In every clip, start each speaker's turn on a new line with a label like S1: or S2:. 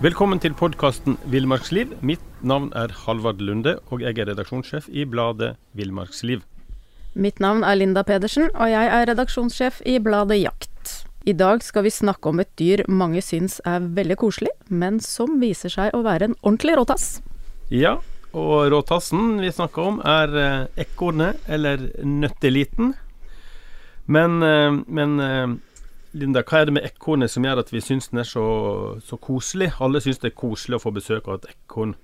S1: Velkommen til podkasten Villmarksliv. Mitt navn er Halvard Lunde, og jeg er redaksjonssjef i bladet Villmarksliv.
S2: Mitt navn er Linda Pedersen, og jeg er redaksjonssjef i bladet Jakt. I dag skal vi snakke om et dyr mange syns er veldig koselig, men som viser seg å være en ordentlig råtass.
S1: Ja, og råtassen vi snakker om er eh, ekornet, eller nøtteliten. Men, eh, men eh, Linda, hva er det med ekornet som gjør at vi syns den er så, så koselig? Alle syns det er koselig å få besøk av et ekorn,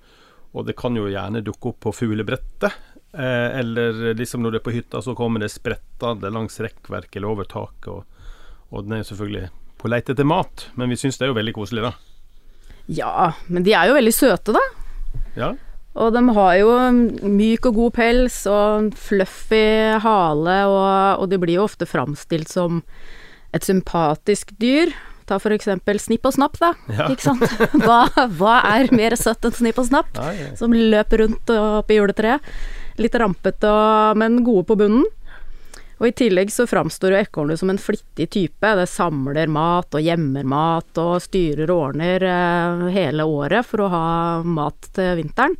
S1: og det kan jo gjerne dukke opp på fuglebrettet. Eh, eller liksom når du er på hytta, så kommer det sprettende langs rekkverk eller over taket. Og, og den er jo selvfølgelig på leit etter mat, men vi syns det er jo veldig koselig, da.
S2: Ja, men de er jo veldig søte, da.
S1: Ja,
S2: Og de har jo myk og god pels og fluffy hale, og, og de blir jo ofte framstilt som et sympatisk dyr. Ta for eksempel Snipp og Snapp, da.
S1: Ja.
S2: Ikke sant? Hva, hva er mer søtt enn Snipp og Snapp?
S1: ja, ja.
S2: Som løper rundt oppi juletreet. Litt rampete, men gode på bunnen. Og i tillegg så framstår jo ekornet som en flittig type. Det samler mat og gjemmer mat og styrer og ordner eh, hele året for å ha mat til vinteren.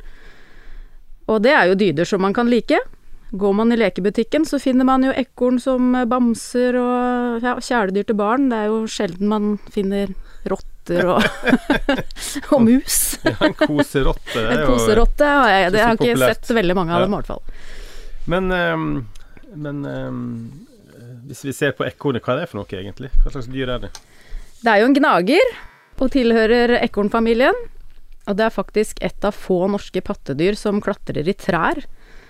S2: Og det er jo dyder som man kan like. Går man i lekebutikken, så finner man jo ekorn som bamser og ja, kjæledyr til barn. Det er jo sjelden man finner rotter og, og mus.
S1: ja, en koserotte er
S2: En koserotte har jeg, det
S1: så
S2: har jeg ikke sett veldig mange av
S1: Ja.
S2: dem i hvert fall.
S1: Men, ehm, men ehm, hvis vi ser på ekornet, hva er det for noe egentlig? Hva slags dyr er det?
S2: Det er jo en gnager, og tilhører ekornfamilien. Og det er faktisk et av få norske pattedyr som klatrer i trær,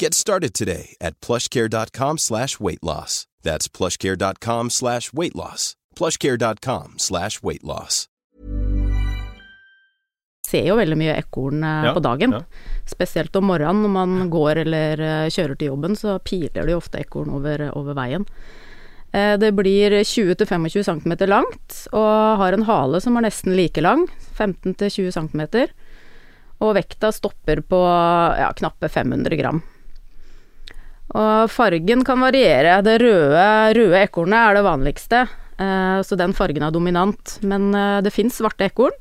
S3: Get started today at plushcare.com slash weight loss. That's plushcare.com slash weight loss. plushcare.com slash weight loss.
S2: ser jo veldig mye ekorn eh,
S1: Ja,
S2: på dagen.
S1: ja.
S2: Spesielt om morgenen når man går eller eh, kjører til jobben, så piler det jo ofte ekorn over, over veien. Eh, Det blir 20-25 cm langt, og har en hale som er nesten like lang, 15-20 cm. Og vekta stopper på ja, knappe 500 gram. Og fargen kan variere. Det røde, røde ekornet er det vanligste, eh, så den fargen er dominant. Men eh, det fins svarte ekorn,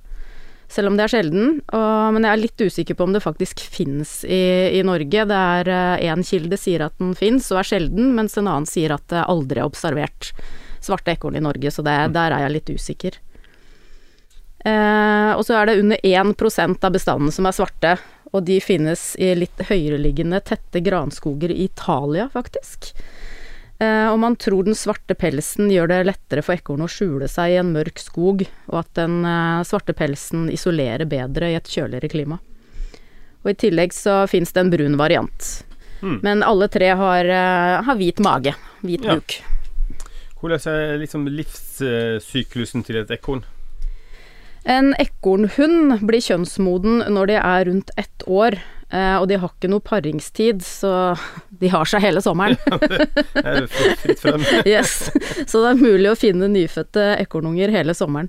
S2: selv om det er sjelden. Og, men jeg er litt usikker på om det faktisk fins i, i Norge. Det er én kilde sier at den fins og er sjelden, mens en annen sier at det aldri er observert svarte ekorn i Norge, så det, der er jeg litt usikker. Eh, og så er det under 1% av bestanden som er svarte, og de finnes i litt høyereliggende, tette granskoger i Italia, faktisk. Eh, og man tror den svarte pelsen gjør det lettere for ekornet å skjule seg i en mørk skog, og at den eh, svarte pelsen isolerer bedre i et kjøligere klima. Og i tillegg så fins det en brun variant.
S1: Mm.
S2: Men alle tre har, eh, har hvit mage, hvit
S1: Ja. Hvordan er liksom livssyklusen til et ekorn?
S2: En ekornhund blir kjønnsmoden når de er rundt ett år, eh, og de har ikke noe paringstid, så de har seg hele sommeren.
S1: Er fritt, frem.
S2: Yes. Så det er mulig å finne nyfødte ekornunger hele sommeren.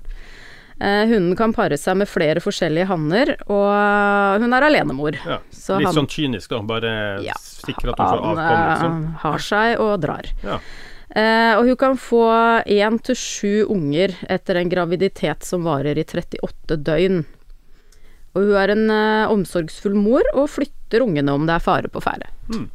S2: Eh, hunden kan pare seg med flere forskjellige hanner, og hun er alenemor.
S1: Ja.
S2: Så
S1: Litt
S2: han-
S1: sånn kynisk, da. Bare
S2: Ja,
S1: sikre at hun får avkom, liksom.
S2: eh, har seg og drar.
S1: Ja.
S2: Eh, og hun kan få én til sju unger etter en graviditet som varer i 38 døgn. Og hun er en eh, omsorgsfull mor og flytter ungene om det er fare på ferde.
S1: Mm.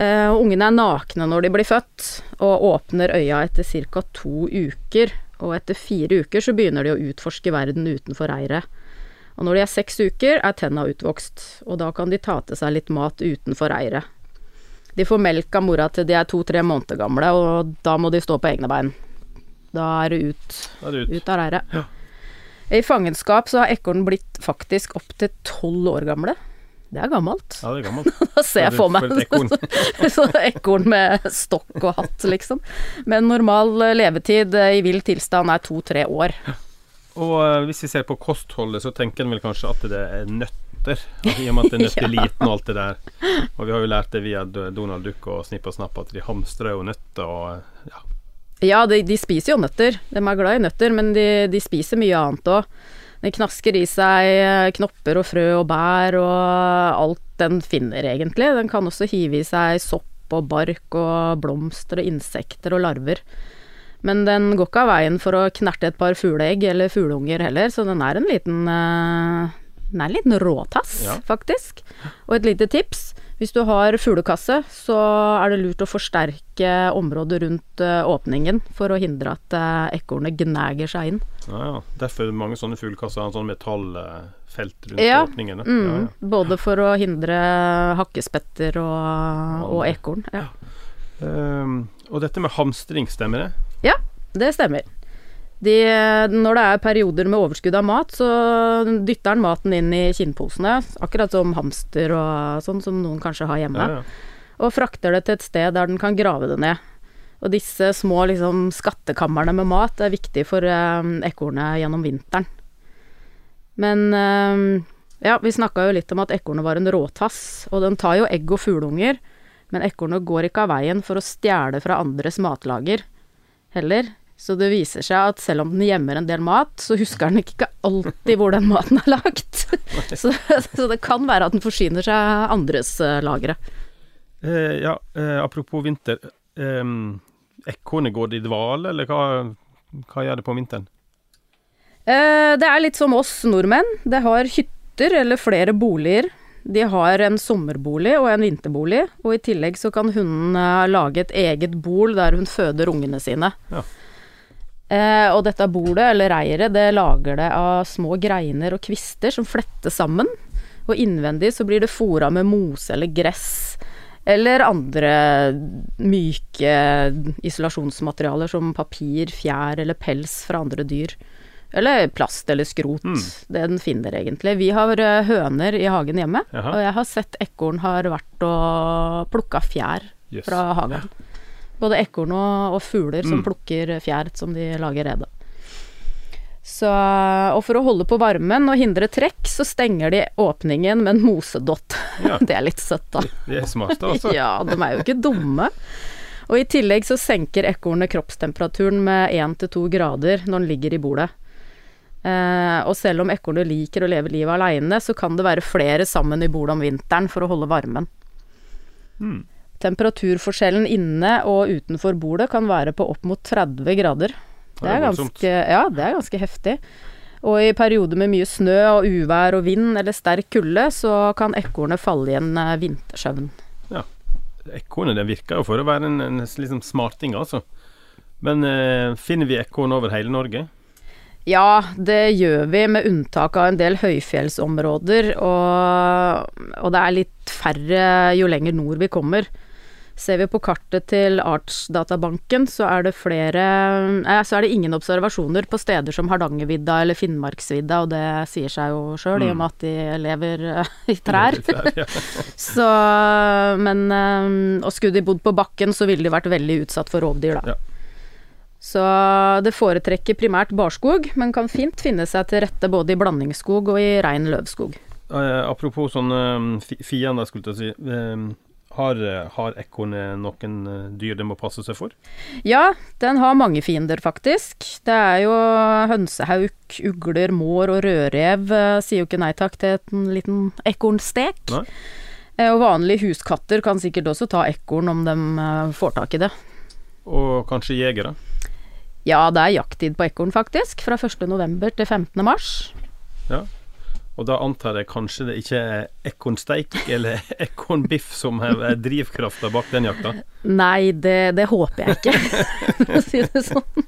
S2: Eh, ungene er nakne når de blir født, og åpner øya etter ca. to uker. Og etter fire uker så begynner de å utforske verden utenfor reiret. Og når de er seks uker, er tenna utvokst, og da kan de ta til seg litt mat utenfor reiret. De får melk av mora til de er to-tre måneder gamle, og da må de stå på egne bein. Da er det ut,
S1: er det ut.
S2: ut av reiret. I fangenskap så har ekorn blitt faktisk opptil tolv år gamle. Det er gammelt.
S1: Ja, det er gammelt.
S2: Da ser jeg
S1: For
S2: meg
S1: for ekorn.
S2: sånn ekorn med stokk og hatt, liksom. Men normal levetid i vill tilstand er to-tre år.
S1: Og eh, hvis vi ser på kostholdet, så tenker en vel kanskje at det er nøtter. I og med at det er nøtteliten og alt det der. Og vi har jo lært det via Donald Duck og Snipp og Snapp at de hamstrer jo nøtter og ja.
S2: Ja, de, de spiser jo nøtter. De er glad i nøtter, men de, de spiser mye annet òg. De knasker i seg eh, knopper og frø og bær og alt den finner, egentlig. Den kan også hive i seg sopp og bark og blomster og insekter og larver. Men den går ikke av veien for å knerte et par fugleegg eller fugleunger heller, så den er en liten eh, Den er en liten råtass,
S1: Ja.
S2: faktisk. Og et lite tips. Hvis du har fuglekasse, så er det lurt å forsterke området rundt eh, åpningen for å hindre at uh, ekornet gnager seg inn.
S1: ja, ja. Derfor er mange sånne fuglekasser har en sånn metallfelt rundt
S2: Ja,
S1: åpningene.
S2: Mm,
S1: Ja, ja.
S2: Både for å hindre hakkespetter og, og ekorn. Ja.
S1: Ehm, og dette med hamstring, stemmer det?
S2: ja, det stemmer. De, når det er perioder med overskudd av mat, så dytter han maten inn i kinnposene, akkurat som hamster og sånn som noen kanskje har hjemme.
S1: Ja, ja.
S2: og frakter det til et sted der den kan grave det ned. Og disse små liksom, skattkamrene med mat er viktig for eh, ekornet gjennom vinteren. Men eh, ja, vi snakka jo litt om at ekornet var en råtass, og den tar jo egg og fugleunger, men ekornet går ikke av veien for å stjele fra andres matlager heller. Så det viser seg at selv om den gjemmer en del mat, så husker den ikke alltid hvor den maten er lagt. så, så det kan være at den forsyner seg andres eh, lagre.
S1: Eh, ja, eh, apropos vinter. Eh, Ekornet, går det i dvale, eller hva, hva gjør det på vinteren?
S2: Eh, det er litt som oss nordmenn. Det har hytter eller flere boliger. De har en sommerbolig og en vinterbolig, og i tillegg så kan hunden eh, lage et eget bol der hun føder ungene sine.
S1: Ja.
S2: Eh, og dette bolet, eller reiret, det lager det av små greiner og kvister som flettes sammen. Og innvendig så blir det fora med mose eller gress. Eller andre myke isolasjonsmaterialer som papir, fjær eller pels fra andre dyr. Eller plast eller skrot.
S1: Mm.
S2: Det den finner, egentlig. Vi har eh, høner i hagen hjemme,
S1: Jaha.
S2: og jeg har sett ekorn har vært og plukka fjær
S1: yes.
S2: fra hagen. Både ekorn og, og fugler som
S1: Mm.
S2: plukker fjær som de lager rede. Så, og for å holde på varmen og hindre trekk, så stenger de åpningen med en mosedott.
S1: Ja.
S2: Det er litt søtt, da.
S1: Det er smart, altså.
S2: Ja, de er jo ikke dumme. Og i tillegg så senker ekornet kroppstemperaturen med 1-2 grader når den ligger i bordet. Eh, og selv om ekornet liker å leve livet aleine, så kan det være flere sammen i bordet om vinteren for å holde varmen.
S1: Mm.
S2: Temperaturforskjellen inne og utenfor bordet kan være på opp mot 30 grader. Det er ganske, ja, det er ganske heftig. Og i perioder med mye snø og uvær og vind eller sterk kulde, så kan ekornet falle i en vintersøvn. Ja.
S1: Ekornet det virker jo for å være en, en liksom smarting, altså. Men eh, finner vi ekorn over hele Norge?
S2: Ja, det gjør vi, med unntak av en del høyfjellsområder, og, og det er litt færre jo lenger nord vi kommer. Ser vi på kartet til Artsdatabanken, så er det flere eh, Så er det ingen observasjoner på steder som Hardangervidda eller Finnmarksvidda, og det sier seg jo sjøl, i og med at de lever eh, i trær.
S1: Ja.
S2: Så Men eh, Og skulle de bodd på bakken, så ville de vært veldig utsatt for rovdyr, da.
S1: Ja.
S2: Så det foretrekker primært barskog, men kan fint finne seg til rette både i blandingsskog og i rein løvskog.
S1: Eh, apropos sånne um, fiender, skulle jeg si. Eh, har, har ekornet noen eh, dyr det må passe seg for?
S2: Ja, den har mange fiender, faktisk. Det er jo hønsehauk, ugler, mår og rødrev. eh, Sier jo ikke nei takk til en liten ekornstek.
S1: Nei.
S2: Eh, Og vanlige huskatter kan sikkert også ta ekorn om de eh, får tak i det.
S1: Og kanskje jegere?
S2: Ja, det er jakttid på ekorn, faktisk. Fra 1. november til 15. mars.
S1: Og da antar jeg kanskje det ikke er ekornsteik eller ekornbiff som er drivkrafta bak den jakta?
S2: Nei, det, det håper jeg ikke, for å si det sånn.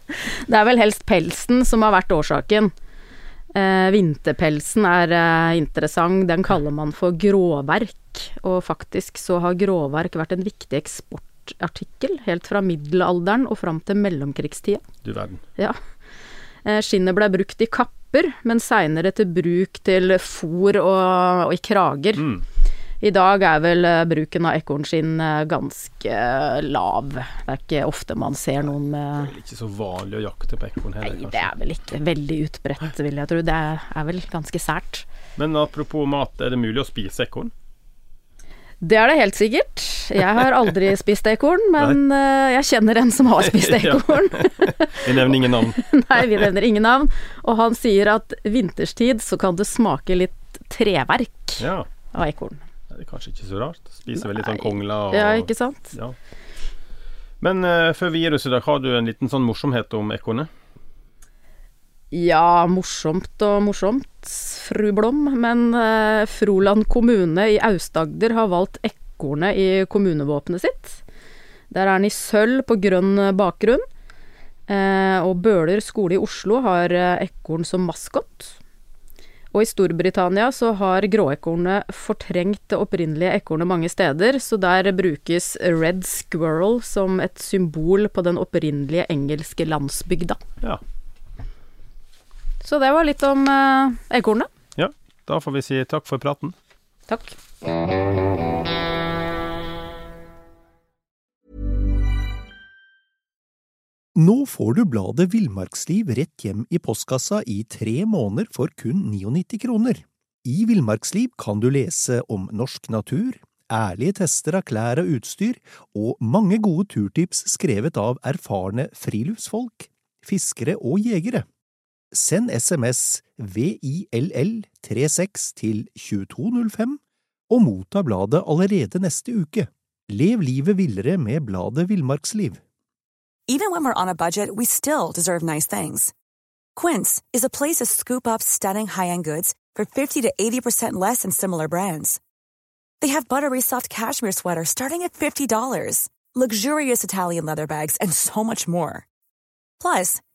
S2: Det er vel helst pelsen som har vært årsaken. Eh, vinterpelsen er eh, interessant, den kaller man for gråverk. Og faktisk så har gråverk vært en viktig eksportartikkel helt fra middelalderen og fram til mellomkrigstida.
S1: Du verden.
S2: Ja. Eh, skinnet ble brukt i kapper, men seinere til bruk til fôr og, og i krager.
S1: Mm.
S2: I dag er vel eh, bruken av ekornskinn eh, ganske eh, lav. Det er ikke ofte man ser noen med
S1: Det er vel ikke så vanlig å jakte på ekorn heller,
S2: Nei,
S1: heller,
S2: det er vel ikke veldig utbredt, vil jeg tro. Det er vel ganske sært.
S1: Men apropos mat, er det mulig å spise ekorn?
S2: Det er det helt sikkert. Jeg har aldri spist ekorn, men uh, jeg kjenner en som har spist ekorn.
S1: vi nevner ingen navn.
S2: Nei, vi nevner ingen navn. Og han sier at vinterstid så kan det smake litt treverk
S1: Ja,
S2: av ekorn.
S1: det er kanskje ikke så rart. Spiser vel litt sånn
S2: kongla
S1: kongler og
S2: Ja, ikke sant?
S1: Ja. Men uh, før vi gir oss i dag, har du en liten sånn morsomhet om ekornet?
S2: Ja, morsomt og morsomt, fru Blom, men eh, Froland kommune i Aust-Agder har valgt ekornet i kommunevåpenet sitt. Der er den i sølv på grønn bakgrunn. Eh, og Bøler skole i Oslo har eh, ekorn som maskot. Og i Storbritannia så har gråekornet fortrengt det opprinnelige ekornet mange steder, så der brukes red squirrel som et symbol på den opprinnelige engelske landsbygda.
S1: Ja.
S2: Så det var litt om uh, ekornet.
S1: ja. Da får vi si takk for praten.
S2: Takk.
S4: Nå får du bladet Villmarksliv rett hjem i postkassa i tre måneder for kun 99 kroner. I Villmarksliv kan du lese om norsk natur, ærlige tester av klær og utstyr, og mange gode turtips skrevet av erfarne friluftsfolk, fiskere og jegere. Send SMS VILL36 til 2205 og motta bladet allerede neste uke. Lev livet villere med bladet Villmarksliv.
S5: Even when we're on a budget, we still deserve nice things. Quince is a place to scoop up stunning high-end goods for 50 to 80% less than similar brands. They have buttery soft cashmere sweaters starting at $50, luxurious Italian leather bags, and so much more. Plus,